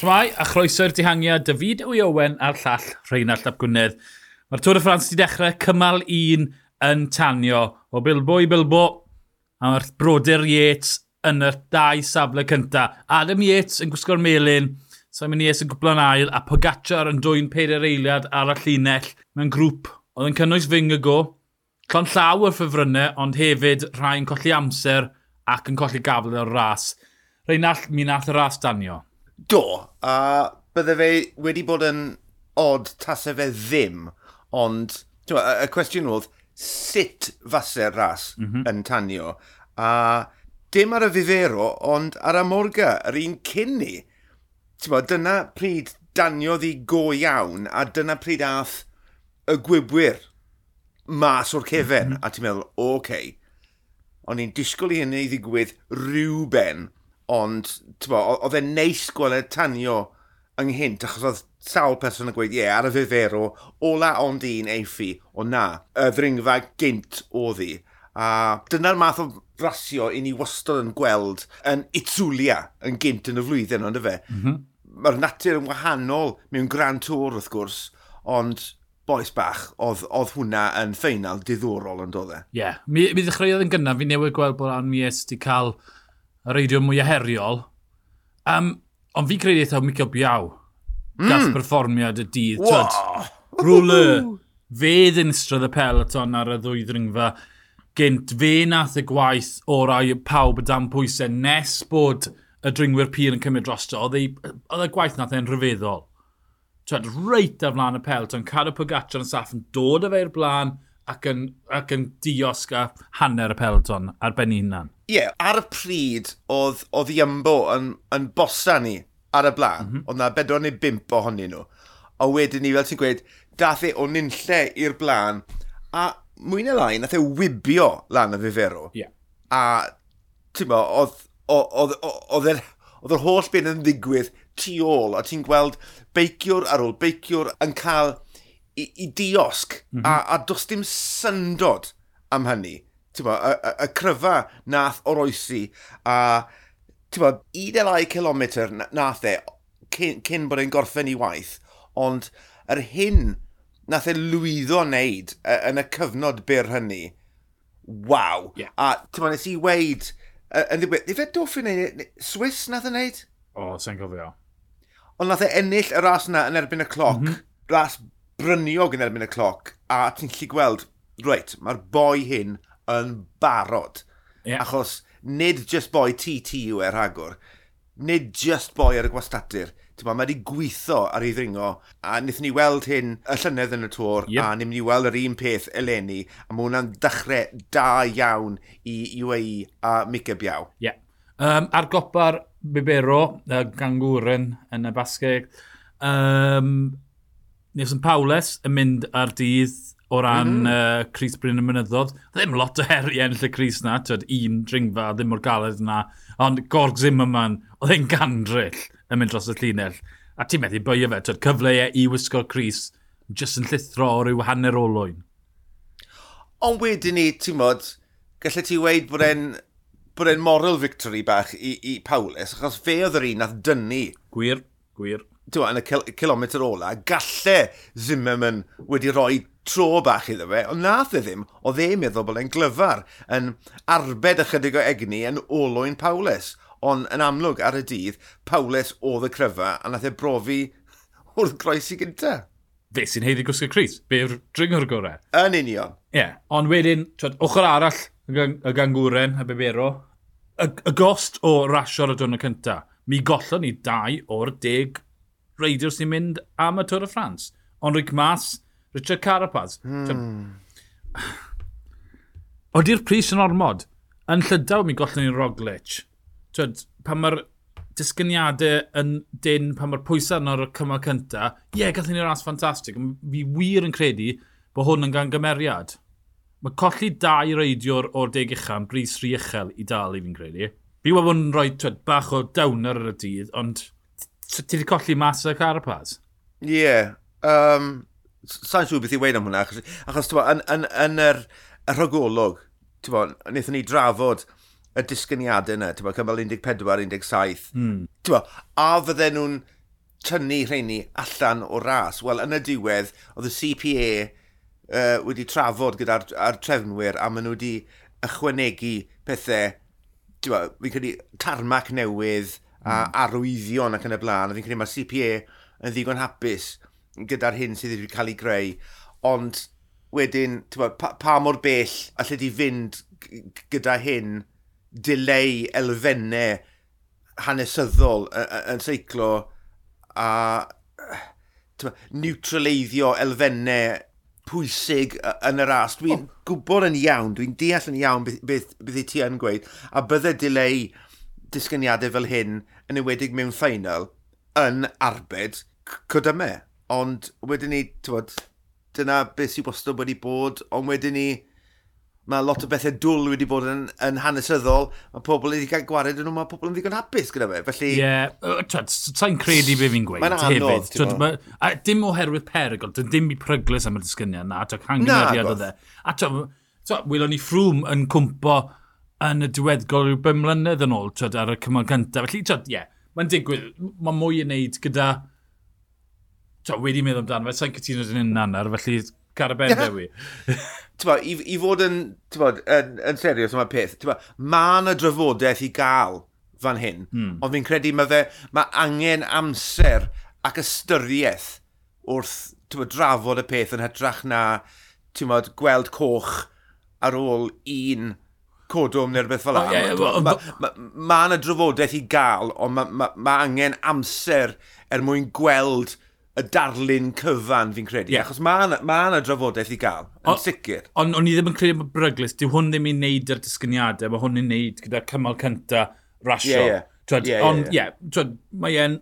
Shmai, a chroeso'r dihangiad, David Ewy Owen a'r llall Rheinald Ap Gwynedd. Mae'r Tôr y Ffrans wedi dechrau cymal un yn tanio o Bilbo i Bilbo, a mae'r brodyr Yates yn y dau safle cyntaf. Adam Yates yn gwisgo'r melin, Simon Yates yn gwblo'n ail, a Pogacar yn dwy'n peder eiliad ar y llinell mewn grŵp. Oedd yn cynnwys Fingago, Llon llaw o'r ffefrynnau, ond hefyd rhai'n colli amser ac yn colli gafel o'r ras. Rheinald, mi nath y ras danio. Do, a bydde fe wedi bod yn od tasau fe ddim, ond ma, y cwestiwn oedd sut faser ras mm -hmm. yn tanio, a dim ar y fifero, ond ar y morga, yr un cyn ni. Bo, dyna pryd daniodd i go iawn, a dyna pryd ath y gwybwyr mas o'r cefen, mm -hmm. a ti'n meddwl, oce, okay. o'n i'n disgwyl i hynny i ddigwydd rhywben, ond oedd e'n neis gweld e tanio ynghynt, achos oedd sawl person yn gweud, ie, yeah, ar y fefero, ola ond un eiffi, o na, y ddringfa gynt oedd hi. A dyna'r math o rasio i ni wastad yn gweld yn Itzulia yn gynt yn y flwyddyn, ond y fe. Mm -hmm. Mae'r natur yn wahanol mewn gran tŵr wrth gwrs, ond boes bach, oedd, oedd hwnna yn ffeinal diddorol yn dod e. Ie, yeah. mi, mi ddechreuodd yn gynnar, fi newid gweld bod Anmies wedi cael y reidio mwy heriol. Um, ond fi credu eitha Micio Biaw. Mm. Gath perfformiad y dydd. Wow. Rwle. Fe ddinstrydd y peloton ar y ddwy ddringfa. Gynt fe nath y gwaith o rai pawb y dan pwysau nes bod y dringwyr pyr yn cymryd drosto. Oedd y gwaith nath e'n rhyfeddol. Twed, reit ar flaen y peloton. Cadw Pogacar yn saff yn dod â fe i'r blaen ac yn, ac yn diosg a hanner y pelton ar ben hunan. Ie, yeah, ar y pryd oedd, oedd Iambo yn, yn bosa ni ar y blaen, mm -hmm. oedd na bedwar neu bimp ohonyn nhw. A wedyn ni, fel ti'n gweud, dath e o nynlle i'r blaen, a mwy neu lai, nath e wybio lan y fiferw. Yeah. A, ti'n mo, oedd, oedd, oedd, e'r, oedd, yr holl beth yn ddigwydd tu ôl, a ti'n gweld beiciwr ar ôl beiciwr yn cael i, i diosg, mm -hmm. a, a dos dim syndod am hynny. Bo, y, y, y cryfa nath oroesi, a bo, 12 km nath e cyn, cyn bod e'n gorffen i waith, ond yr hyn nath e lwyddo wneud yn y cyfnod byr hynny, waw. Yeah. A ti'n nes i weid, yn ddiwedd, i fe doffi wneud, e, Swiss nath e wneud? O, oh, sy'n gofio. Ond nath e ennill y ras yna yn erbyn y cloc, mm -hmm. ras bryniog yn erbyn y cloc, a ti'n lli gweld, reit, mae'r boi hyn yn barod. Yeah. Achos nid just boi TT yw e rhagwr, nid just boi ar y gwastatur, Tyma, mae wedi gweithio ar ei ddringo, a wnaethon ni weld hyn y llynedd yn y tŵr, yep. a ni'n mynd i weld yr un peth eleni, a mae hwnna'n dechrau da iawn i UAE a Mica Biaw. Ie. Yeah. Um, ar gopa'r Bibero, uh, Gangwren yn y basgeg, um, Nelson Pawles yn mynd ar dydd o ran mm -hmm. uh, Cris Bryn y Mynyddodd. Ddim lot o heri ennill y Cris na, tyd, un dringfa, ddim o'r galed yna. Ond Gorg Zimmerman, oedd e'n gandryll yn mynd dros y llinell. A ti'n methu bwyo fe, tyd, cyfleau e i wisgo'r Cris jyst yn llithro o ryw hanner olwyn. Ond wedyn ni, ti'n modd, gallai ti weid bod e'n bod e'n moral victory bach i, i Paulus, achos fe oedd yr un nath dynnu. Gwir, gwir dwi'n yn y kil kilometr ola, galle Zimmerman wedi rhoi tro bach iddo fe, ond nath e ddim, oedd e meddwl bod e'n glyfar, yn arbed ychydig o egni yn olwyn Paulus. Ond yn amlwg ar y dydd, Paulus oedd y cryfa a nath e brofi wrth groes i gyntaf. Fe sy'n heiddi gwsgo Cris, Be yw'r dringwr gorau. Yn union. Ie, yeah. ond wedyn, twyd, ochr arall y gangwren, y bebero, y, y gost o rasio'r y diwrnod cyntaf. Mi gollon ni dau o'r deg reidiwr sy'n mynd am y Tôr y Ffrans. Onrig Mas, Richard Carapaz. Hmm. Oeddi'r pris yn ormod. Yn llydaw mi gollon ni'n Roglic. Twyd, pan mae'r disgyniadau yn dyn, pan mae'r pwysau yn o'r cymal cyntaf, ie, yeah, gathon ni'r ras ffantastig. Fi wir yn credu bod hwn yn gan gymeriad. Mae colli dau reidiwr o'r deg uchaf yn bris rhy uchel i dal i fi'n credu. Fi wedi bod yn rhoi twyd, bach o dawner ar y dydd, ond ti wedi colli mas y Carapaz? Ie. Yeah. Um, Sa'n siŵr beth i weid am hwnna, achos, achos bo, yn, yn, yn yr, y rhagolwg, bo, wnaethon ni drafod y disgyniadau yna, ti'n cymal 14-17. Mm. Ti'n a fydden nhw'n tynnu rheini allan o ras? Wel, yn y diwedd, oedd y CPA uh, wedi trafod gyda'r trefnwyr a maen nhw wedi ychwanegu pethau, ti'n fi'n credu tarmac newydd, a hmm. arwyddion ac yn y blaen. A fi'n credu mae CPA yn ddigon hapus gyda'r hyn sydd wedi cael ei greu. Ond wedyn, pa, pa mor bell allai di fynd gyda hyn dileu elfennau hanesyddol yn seiclo a neutraleiddio elfennau pwysig yn yr as. Dwi'n oh. gwybod yn iawn, dwi'n deall yn iawn beth, beth, beth i ti yn gweud, a bydde dileu disgyniadau fel hyn, yn ywedig mewn ffeinal, yn arbed codymau. Ond wedyn ni, tywod, dyna beth sy'n wastad wedi bod, ond wedyn ni, mae lot o bethau dwl wedi bod yn, yn hanesyddol, mae pobl wedi cael gwared yn nhw, mae pobl yn ddigon hapus gyda fe, felly... Ie, yeah, sa'n credu beth fi'n gweud, Mae'n hefyd. Twyd, ma, a dim oherwydd perygol, dyn dim i pryglis am y disgyniad na, twyd, hangymeriad o dde. A twyd, wylwn ni ffrwm yn cwmpo yn y diweddgol rhyw bym mlynedd yn ôl twyd, ar y cymal cyntaf. Felly, ie, yeah, mae'n digwydd, mae mwy yn neud gyda... Twyd, wedi meddwl amdano fe, sa'n cytuno dyn nhw'n nanar, felly car y caraben dewi. Tyma, i, I fod yn, tyma, yn, yn serios yma peth, tyma, mae yna drafodaeth i gael fan hyn, hmm. ond fi'n credu mae fe, mae angen amser ac ystyriaeth wrth tyma, drafod y peth yn hytrach na tyma, gweld coch ar ôl un codwm neu rhywbeth fel yna. Oh, yeah, yeah, mae ma, ma, ma drafodaeth i gael, ond mae ma, ma angen amser er mwyn gweld y darlun cyfan fi'n credu. Yeah. Achos mae yna ma drafodaeth i gael, yn on, sicr. Ond o'n i ddim yn credu bod Bryglis, dyw hwn ddim i wneud ar disgyniadau, mae hwn i'n wneud gyda cymal cynta rasio. Yeah, yeah. Twed, yeah, ond on, yeah, yeah. mae e'n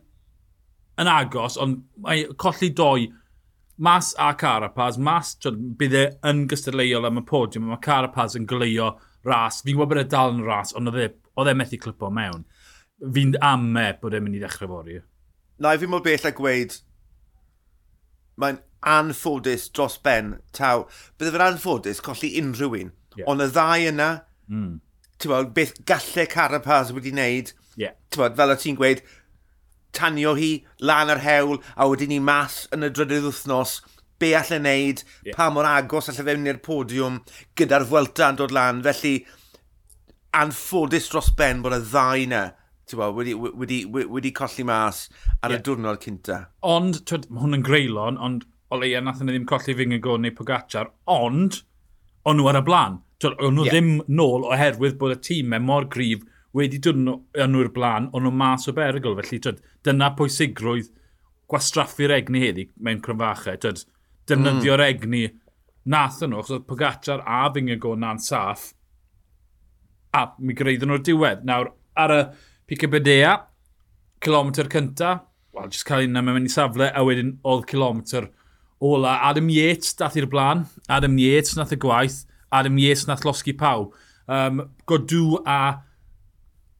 yn agos, ond mae colli doi mas a Carapaz, mas twed, bydd e yn gystadleuol am y podiwm, mae Carapaz yn gleio ras. Fi'n gwybod bod e dal yn ras, ond oedd e, e methu clipo mewn. Fi'n ame bod e'n mynd i ddechrau fori. Na, fi'n mynd bell a gweud, mae'n anffodus dros Ben taw. Bydde fe'n anffodus colli unrhyw un. Yeah. Ond y ddau yna, mm. bod, beth gallai Carapaz wedi wneud, yeah. bod, fel o ti'n gweud, tanio hi lan yr hewl a wedyn ni mas yn y drydydd wythnos, be allai wneud, yeah. pa mor agos allai fewn i'r podiwm gyda'r fwelta yn dod lan. Felly, anffodus dros ben bod y ddau yna bo, wedi, wedi, wedi, wedi colli mas ar yeah. y diwrnod cynta. Ond, twyd, mae hwn yn greulon, ond o leia nath nhw ddim colli Fingagon neu Pogacar, ond o'n nhw ar y blaen. Twyd, o'n nhw yeah. ddim nôl oherwydd bod y tîmau mor grif wedi dod nhw'r blaen, o'n nhw mas o berygl. Felly, twyd, dyna pwysigrwydd gwastraffu'r egni heddi mewn crynfachau. Twyd, defnyddio'r mm. egni nath nhw, achos oedd Pogacar a Fingago na'n saff, a mi greiddo nhw'r diwedd. Nawr, ar y Pica Bedea, kilometr cynta, wel, jyst cael un am mynd i safle, a wedyn oedd kilometr ola. Adam Yates dath i'r blaen, Adam Yates nath y gwaith, Adam Yates nath losgi pawb. Um, Godw a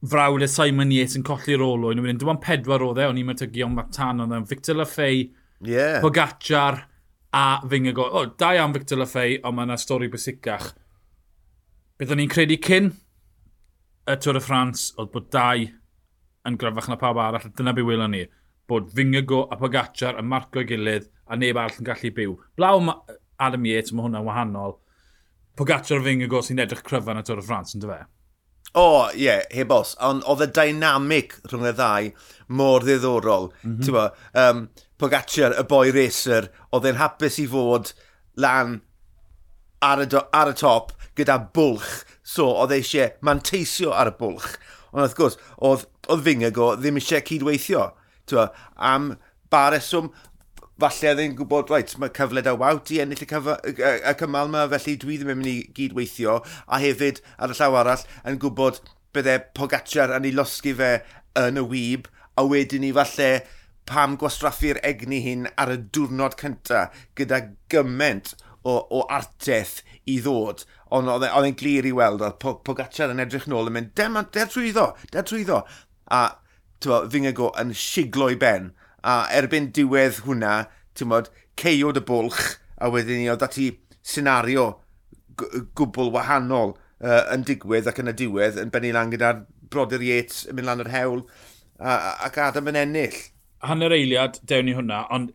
frawle Simon Yates yn colli'r olwyn. Dwi'n pedwar o dde, o'n i'n metygu ond Matan o'n dde. Victor Lafay, yeah. Pogacar, a fyng y gol. O, da iawn Victor Lafay, ond mae yna stori bwysicach. Byddwn ni'n credu cyn y Tour de France oedd bod dau yn gryfach na pawb arall, a dyna be welon ni. Bod Fingago a Pogacar yn marco gilydd a neb arall yn gallu byw. Blaw Adam Yates, mae hwnna'n wahanol. Pogacar a Fingago sy'n edrych cryfan y Tour de France, yn dyfe? O, oh, ie, yeah, heb os. Ond oedd y dynamic rhwng y ddau mor ddiddorol. Mm -hmm. Um, Pogacar, y boi racer, oedd e'n hapus i fod lan ar y, ar y top gyda bwlch. So, oedd eisiau manteisio ar y bwlch. Ond wrth gwrs, oedd, oedd Fingago ddim eisiau cydweithio. Twa, am bareswm, falle oedd e'n gwybod, right, mae cyfle da wawt i ennill y, cyfa, y, y cymal yma, felly dwi ddim yn mynd i gydweithio. A hefyd, ar y llaw arall, yn gwybod bydde Pogacar yn ei losgi fe yn y wyb, a wedyn ni falle pam gwastraffu'r egni hyn ar y diwrnod cyntaf gyda gyment o, o arteth i ddod. Ond oedd e, e'n glir i weld, oedd Pogacar yn edrych nôl yn mynd, dem, der trwyddo, der trwyddo. A tywa, Fingago yn siglo i ben. A erbyn diwedd hwnna, ti'n bod, ceiod y bwlch, a wedyn ni oedd dati senario gwbl wahanol uh, yn digwydd ac yn y diwedd yn benni lan gyda'r brodyr Yates yn mynd lan yr hewl a, ac Adam yn ennill hanner eiliad, dewn ni hwnna, ond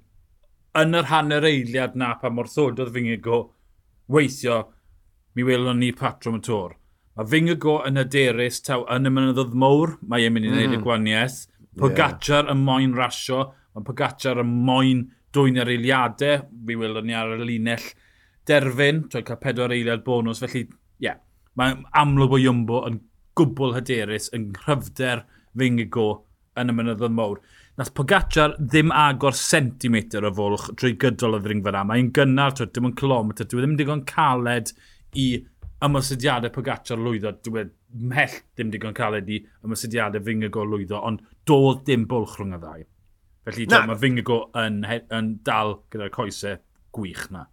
yn yr hanner eiliad na pa mor thododd Fingigo weithio, mi welon ni patrwm y tor. Mae Fingigo yn hyderus taw yn y mynyddodd mwr, mae e'n mynd i wneud mm. y mhm. gwaniaeth. Pogacar yeah. yn moyn rasio, mae Pogacar yn moyn dwy'n ar eiliadau, mi welon ni ar y linell derfyn, trwy cael pedwar eiliad bonus, felly ie. Yeah. Mae amlwg o Iwmbo yn gwbl hyderus, yn nghyfder Fingigo yn y mynyddodd mawr nath Pogacar ddim agor centimetr o fwlch drwy gydol y ddringfa na. Mae'n gynnar, twyd, dim ond kilometr, dwi e ddim digon caled i ymwysodiadau Pogacar lwyddo. Dwi e mhell ddim digon caled i ymwysodiadau Fingago lwyddo, ond doedd dim bwlch rhwng y ddau. Felly dwi, mae Fingago yn, yn dal gyda'r coesau gwych na.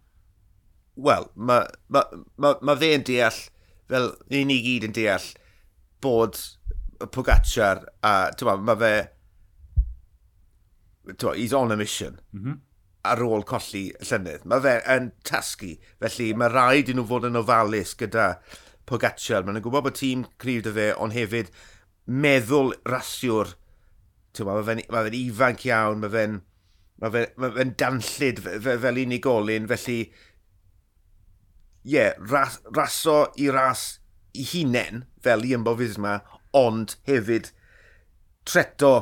Wel, mae ma, ma, ma fe'n deall, fel ni ni gyd yn deall, bod Pogacar a, ti'n ma, mae fe he's on a mission. Mm -hmm. Ar ôl colli llynydd. Mae fe yn tasgu, felly mae rhaid i nhw fod yn ofalus gyda Pogacar. Mae'n gwybod bod tîm cryf dy fe, ond hefyd meddwl rasiwr. Mae fe'n ma fe ifanc iawn, mae fe'n ma fe, ma fe danllid fe, fel unigolyn, felly ie, yeah, ras, raso i ras i hunen fel i ymbo fisma, ond hefyd treto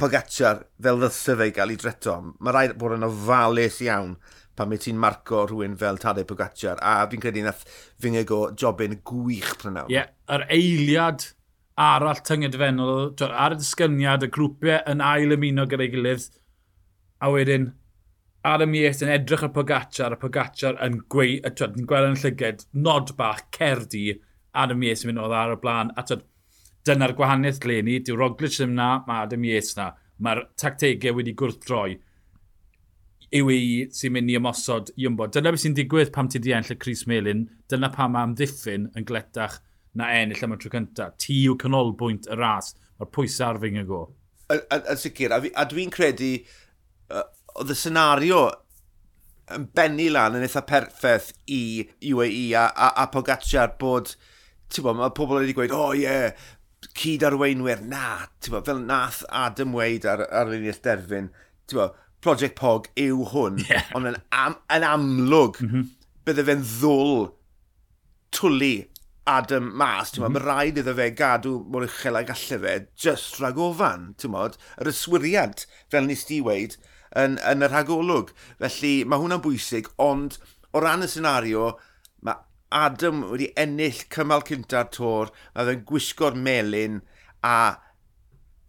Pogacar fel ddylse fe i gael ei dreto. Mae rhaid bod yn ofalus iawn pan mae ti'n marco rhywun fel Tadeu Pogacar. A fi'n credu nath fyngeg o jobyn gwych prynawn. Ie, yeah, yr eiliad arall tyngedfennol, ar y disgyniad, y grwpiau yn ail ymuno gyda'i gilydd, a wedyn ar y mies yn edrych ar Pogacar, a Pogacar yn gwei, a twyd, yn gweld yn llyged, nod bach, cerdi, ar y mies yn mynd oedd ar y blaen, a twyd, Dyna'r gwahaniaeth gleni, diw Roglic ddim na, mae Adam Yates na. Mae'r tactegau wedi gwrthdroi yw i sy'n mynd i ymosod i Iwmbo. Dyna beth sy'n digwydd pam ti di enll y Cris Melin, dyna pam mae amddiffyn yn gletach na ennill am y tro cyntaf. Ti yw canolbwynt y ras, mae'r pwysau ar fyng y go. Yn sicr, a, a dwi'n credu, uh, oedd y senario yn benni lan yn eitha perffaith i UAE a, a, a Pogacar bod, ti'n bod, mae pobl wedi gweud, o oh, ie, yeah, cyd arweinwyr, na, bo, fel nath Adam Wade ar, ar luniaeth derfyn, bo, Project Pog yw hwn, yeah. ond yn, am, yn amlwg, mm -hmm. bydde fe'n ddwl twlu Adam mas, ti'n mm -hmm. mae rhaid iddo fe gadw mor uchel ag alle fe, just rhag ofan, ti'n modd, yr yswiriad, fel nes di weid, yn, yn y rhagolwg. Felly mae hwnna'n bwysig, ond o ran y senario, Adam wedi ennill cymal cynta'r tor, a fe'n gwisgo'r melin, a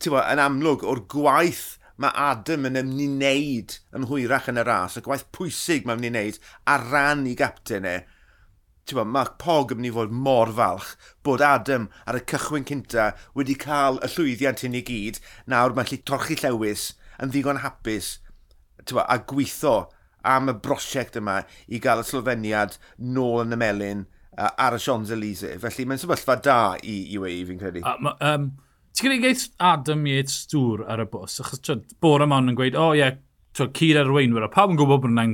bo, yn amlwg o'r gwaith mae Adam yn ymwneud wneud yn hwyrach yn y ras, y gwaith pwysig mae'n ymwneud wneud ar ran i gapten e, bo, mae Pog yn mynd i fod mor falch bod Adam ar y cychwyn cynta wedi cael y llwyddiant hyn i gyd, nawr mae'n lle torchi llewis yn ddigon hapus bo, a gweithio am y brosiect yma i gael y slofeniad nôl yn y melun uh, ar y Sions Elise. Felly mae'n sefyllfa da i UAE fi'n credu. Uh, um, Ti'n gwneud geith Adam Yates dŵr ar y bus, achos twyd, bore mawn yn gweud, o oh, ie, yeah, twyd, cyd arweinwyr, a pawb yn gwybod bod yna'n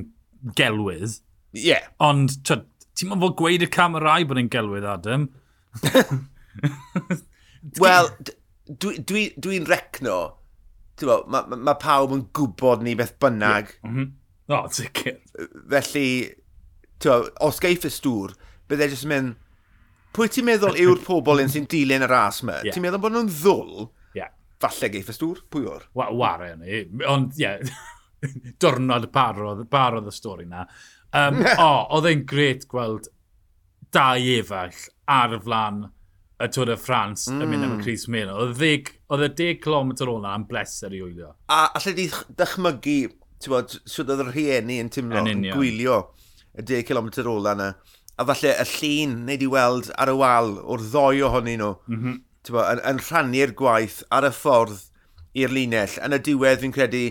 gelwydd. Ie. Yeah. Ond, twyd, ti'n mynd fod gweud y camerau bod yn gelwydd, Adam? Wel, dwi'n dwi, dwi recno, mae ma, ma pawb yn gwybod ni beth bynnag, yeah. mm -hmm. O, oh, sicr. Felly, twa, os geiff y stŵr, bydde jyst yn mynd, pwy ti'n meddwl yw'r pobl yn sy'n dilyn y ras yma? Yeah. Ti'n meddwl bod nhw'n ddwl? Yeah. Falle geiff y stŵr? Pwy o'r? Wa waren ni. Ond, ie, yeah, dornod barodd, barodd y stori na. Um, o, oedd e'n gret gweld dau efall ar y flan y Tôr y Ffrans mm. yn mynd am y mm. Cris Meno. Oedd y 10 km ôl na am bleser i wylio. A allai di ddychmygu bod, sydd oedd y rhieni yn tymlo, yn, gwylio y 10 km ola yna. A falle y llun wneud i weld ar y wal o'r ddoi ohonyn nhw, mm -hmm. bod, yn, yn rhannu'r gwaith ar y ffordd i'r linell. Yn y diwedd fi'n credu,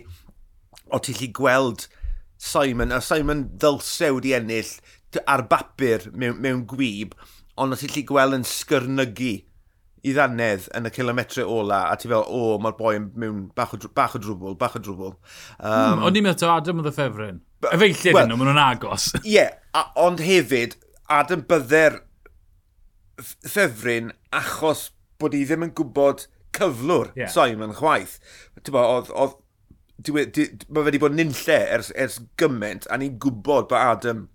o ti'n lli gweld Simon, a Simon ddylse wedi ennill ar bapur mewn, mewn gwyb, ond o ti'n lli gweld yn sgyrnygu i ddannedd yn y kilometre ola, a ti fel, o, oh, mae'r boi mewn bach o, bach o drwbl, bach o drwbl. Um, hmm, ond ni'n meddwl, Adam oedd y ffefryn. Efeillid well, nhw, maen nhw'n agos. Ie, yeah, ond hefyd, Adam bydder ffefryn achos bod i ddim yn gwybod cyflwr yeah. Simon chwaith. Bo, oedd, oedd, dwi, mae wedi bod nynlle ers, ers gymaint a ni'n gwybod bod Adam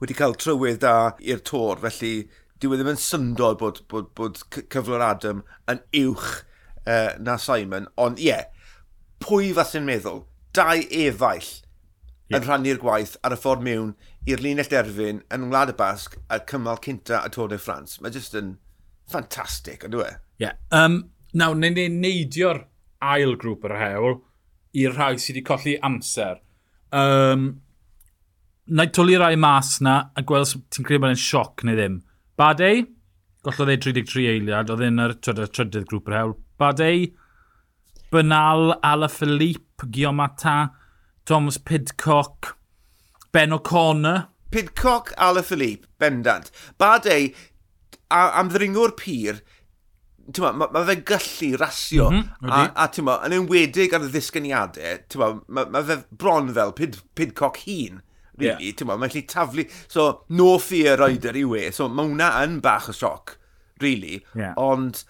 wedi cael trywydd da i'r tor, felly dyw e ddim yn syndod bod, bod, bod cyflwr Adam yn uwch uh, na Simon, ond ie, yeah, pwy fathyn meddwl, dau efaill yeah. yn rhannu'r gwaith ar y ffordd mewn i'r linell derfyn yn Wlad y Basg a cymal cynta y Tôr de France. Mae jyst yn ffantastig, ond dwi e? Ie. Yeah. Um, nawr, ni'n ni neidio'r ail grŵp yr hewl i'r rhai sydd wedi colli amser. Um, na i twlu rai mas na a gweld ti'n credu bod yn sioc neu ddim. Badei, gollodd ei 33 eiliad, oedd yn yr trydydd grŵp yr hewl. Badei, Bynal, Ala Philippe, Giomata, Thomas Pidcock, Ben O'Connor. Pidcock, Ala Philippe, bendant. Badei, am ddringwr pyr, ma, mae ma fe gallu rasio. Mm -hmm, a, a tyma, yn enwedig ar y ddisgyniadau, tyma, mae ma fe bron fel pid, pidcock hun really, yeah. ti'n mae'n gallu taflu, so no fear rider i we, so mae hwnna yn bach o sioc, really, yeah. ond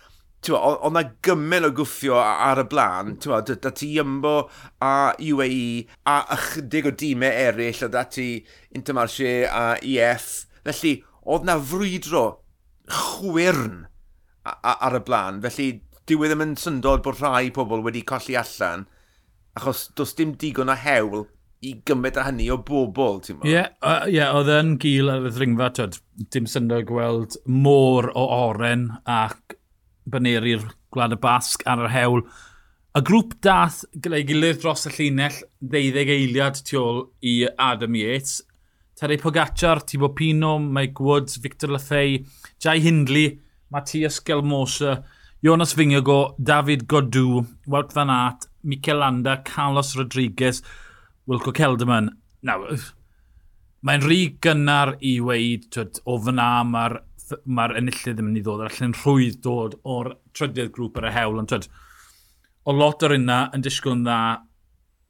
ond na gymen o gwffio ar y blaen, da ti ymbo a UAE a ychydig o dîmau eraill, a da ti Intermarché a EF. Felly, oedd na frwydro chwyrn ar y blaen, felly dyw e ddim yn syndod bod rhai pobl wedi colli allan, achos does dim digon o hewl i gymryd â hynny o bobl, ti'n meddwl? Ie, yeah, uh, yeah, oedd yn gil ar y ddringfa, twyd, dim syndod gweld môr o oren ac baneri'r Gwlad y Basg ar yr hewl. Y grŵp dath gyda'i gilydd dros y llinell ddeuddeg eiliad tu ôl i Adam Yates. Terry Pogacar, Tibo Pino, Mike Woods, Victor Lathei, Jai Hindley, Matthias Gelmosa, Jonas Fingago, David Godw, Wout Van Aert, Mikel Landa, Carlos Rodriguez, Wilco Kelderman. nawr, mae'n rhy gynnar i weid twyd, o fyna mae'r mae'r enillydd yn mynd i ddod, ar allan rhwydd dod o'r trydydd grŵp ar y hewl, ond twyd, o lot o'r unna yn disgwyl yn dda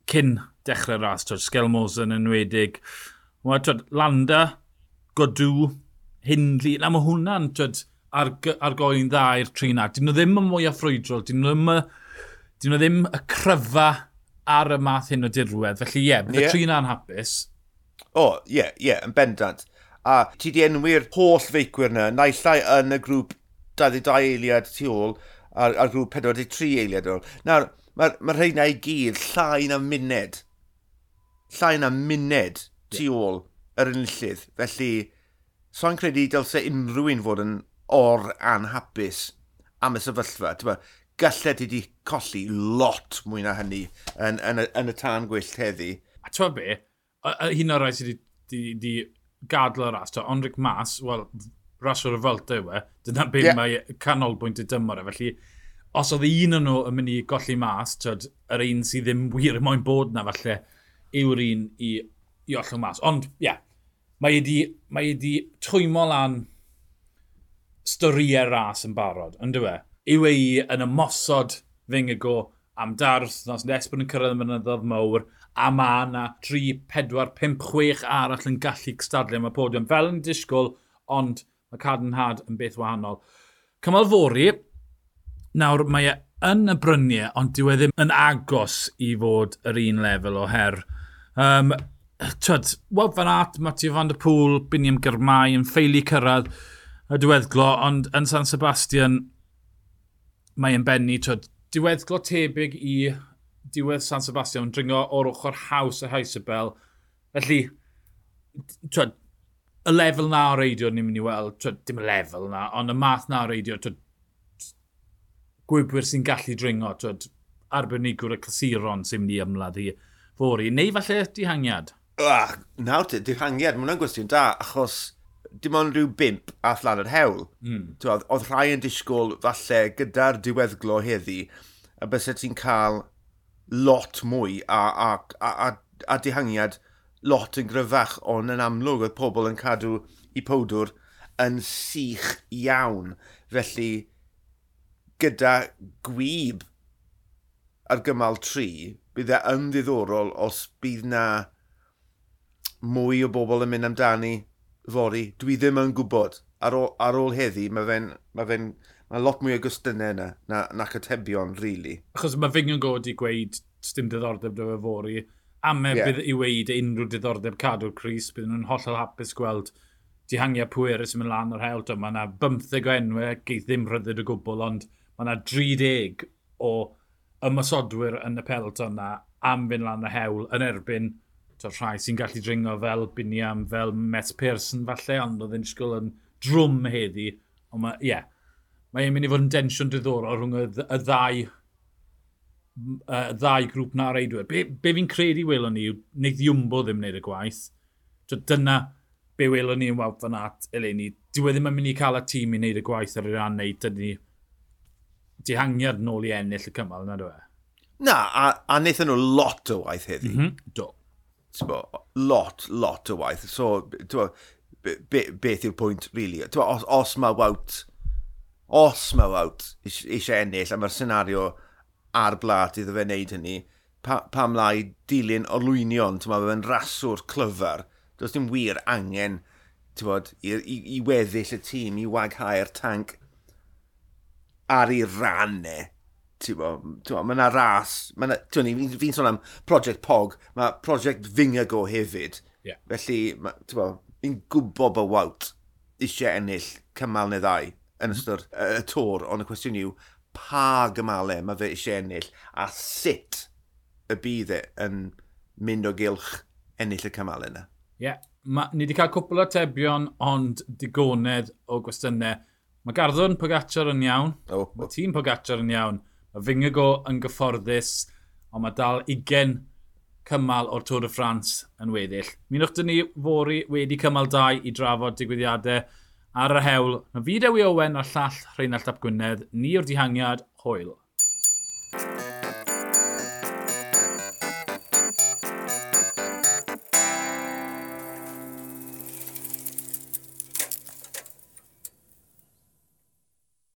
cyn dechrau'r ras, twyd, Sgelmos yn enwedig, Wel, twyd, Landa, Godw, Hindli, na mae hwnna'n, twyd, ar, ar goen dda i'r tri na. Dyn nhw ddim yn mwy o ffrwydrol, dyn nhw ddim, dyn nhw ddim y cryfa ar y math hyn o dirwedd. Felly ie, yeah, bydde yeah. tri na'n hapus. O, oh, ie, yeah, ie, yeah, yn bendant. A ti di enwi'r holl feicwyr yna, naillai yn y grŵp 22 eiliad tu ôl a'r, ar grŵp 43 eiliad ôl. Nawr, mae'r ma rheina i gyd llai na muned. Llai na muned tu ôl yr enillydd. Felly, so'n credu dylse unrhyw un fod yn or anhapus am y sefyllfa gallai ti wedi colli lot mwy na hynny yn, yn, yn, yn y tân gwyllt heddi. A ti'n be, hyn o'r rhaid sydd wedi gadl o'r ras, to, Onric Mas, wel, ras o'r Fylta yw e, dyna be yeah. mae canolbwynt y dymor e, felly os oedd un o'n nhw yn mynd i golli mas, tyd, yr un sydd ddim wir moyn bod na falle, yw'r un i, i ollwng mas. Ond, ie, yeah, mae wedi, mae wedi twymo lan storiau ras yn barod, yn fe? yw ei yn ymosod fyng y go am dar wrthnos, nes bod yn cyrraedd y mynyddodd mawr, a mae yna 3, 4, 5, 6 arall yn gallu cystadlu am y podiwm. Fel yn disgwyl, ond mae cadenhad yn beth wahanol. Cymal fori, nawr mae e yn y bryniau, ond dyw e ddim yn agos i fod yr un lefel o her. Um, Twyd, Wob Van Aert, Matthew Van Der Pŵl, Biniam Gyrmai yn ffeili cyrraedd y diweddglo, ond yn San Sebastian, mae e'n benni, twyd, diweddglo tebyg i diwedd San Sebastian, yn dringo o'r ochr haws y Heisabel. Felly, twyd, y lefel na o reidio ni'n mynd i weld, twyd, dim y lefel na, ond y math na o reidio, twyd, gwybwyr sy'n gallu dringo, twyd, arbenigwr y clasuron sy'n mynd i ymladd i fori, neu falle dihangiad? Ah, nawr te, dihangiad, mae hwnna'n gwestiwn da, achos dim ond rhyw bimp a thlan yr hewl. Mm. Oedd, oedd rhai yn disgwyl falle gyda'r diweddglo heddi a bys ti'n cael lot mwy a, a, a, a, a dihangiad lot yn gryfach ond yn amlwg oedd pobl yn cadw i powdwr yn sych iawn. Felly, gyda gwyb ar gymal tri, bydd e yn ddiddorol os bydd na mwy o bobl yn mynd amdani fori, dwi ddim yn gwybod. Ar ôl, ar ôl heddi, mae fe'n... Mae fe Mae lot mwy o gwestiynau yna na, na atebion, really. Achos mae Fingon i gweud dim diddordeb dy fe fori. A me yeah. bydd i weid unrhyw diddordeb cadw'r Cris, bydd nhw'n hollol hapus gweld dihangia pwerus yn mynd lan o'r hel. Mae yna 15 o enwau, geith ddim rhyddid o gwbl, ond mae yna 30 o ymosodwyr yn y pelton na am fynd lan y hewl yn erbyn rhai sy'n gallu dringo fel Biniam, fel Met Pearson falle, ond oedd yn sgwyl yn drwm heddi. Ond mae, ie, yeah, mae'n mynd i fod yn densiwn diddorol rhwng y, y ddau y ddau grŵp na reidwyr. Be, be fi'n credu welon ni yw, neu ddiwmbo ddim wneud y gwaith. so Dyna be welon ni yn wawt fan at, eleni. Dwi wedi ddim yn mynd i cael y tîm i wneud y gwaith ar yr an wneud, dyna ni dihangiad nôl i ennill y cymal, na dwi? E? Na, a, a wnaethon nhw lot o waith heddi. Mm -hmm. Do lot, lot o waith. So, bo, be, beth yw'r pwynt, really? Bo, os, os mae wawt, os mae wawt eisiau ennill, a mae'r senario ar blat iddo fe wneud hynny, pa, pam lai dilyn olwynion, ti'n meddwl, fe'n raswr clyfar, does dim wir angen, bod, i, i, i weddill y tîm, i waghau'r tank ar ei rannau e mae yna ras, fi'n fi sôn am Project Pog, mae Project Fingago hefyd. Yeah. Felly, fi'n gwybod bod Wout eisiau ennill cymal neu ddau yn mhm. ystod y tor, ond y cwestiwn yw, pa gymalau mae fe eisiau ennill, a sut y bydd e yn mynd o gylch ennill y cymal yna. Ie, yeah. Ni wedi cael cwpl o tebion, ond digonedd o gwestiynau. Mae Garddwn Pogacar yn iawn, oh, oh. mae tîm Pogacar yn iawn, y Fingago yn gyfforddus, ond mae dal 20 cymal o'r Tôr y Ffrans yn weddill. Mi nwch dyn ni fori wedi cymal 2 i drafod digwyddiadau ar y hewl. Mae fi Dewi Owen a'r llall Rheinald Ap Gwynedd, ni o'r dihangiad, hwyl.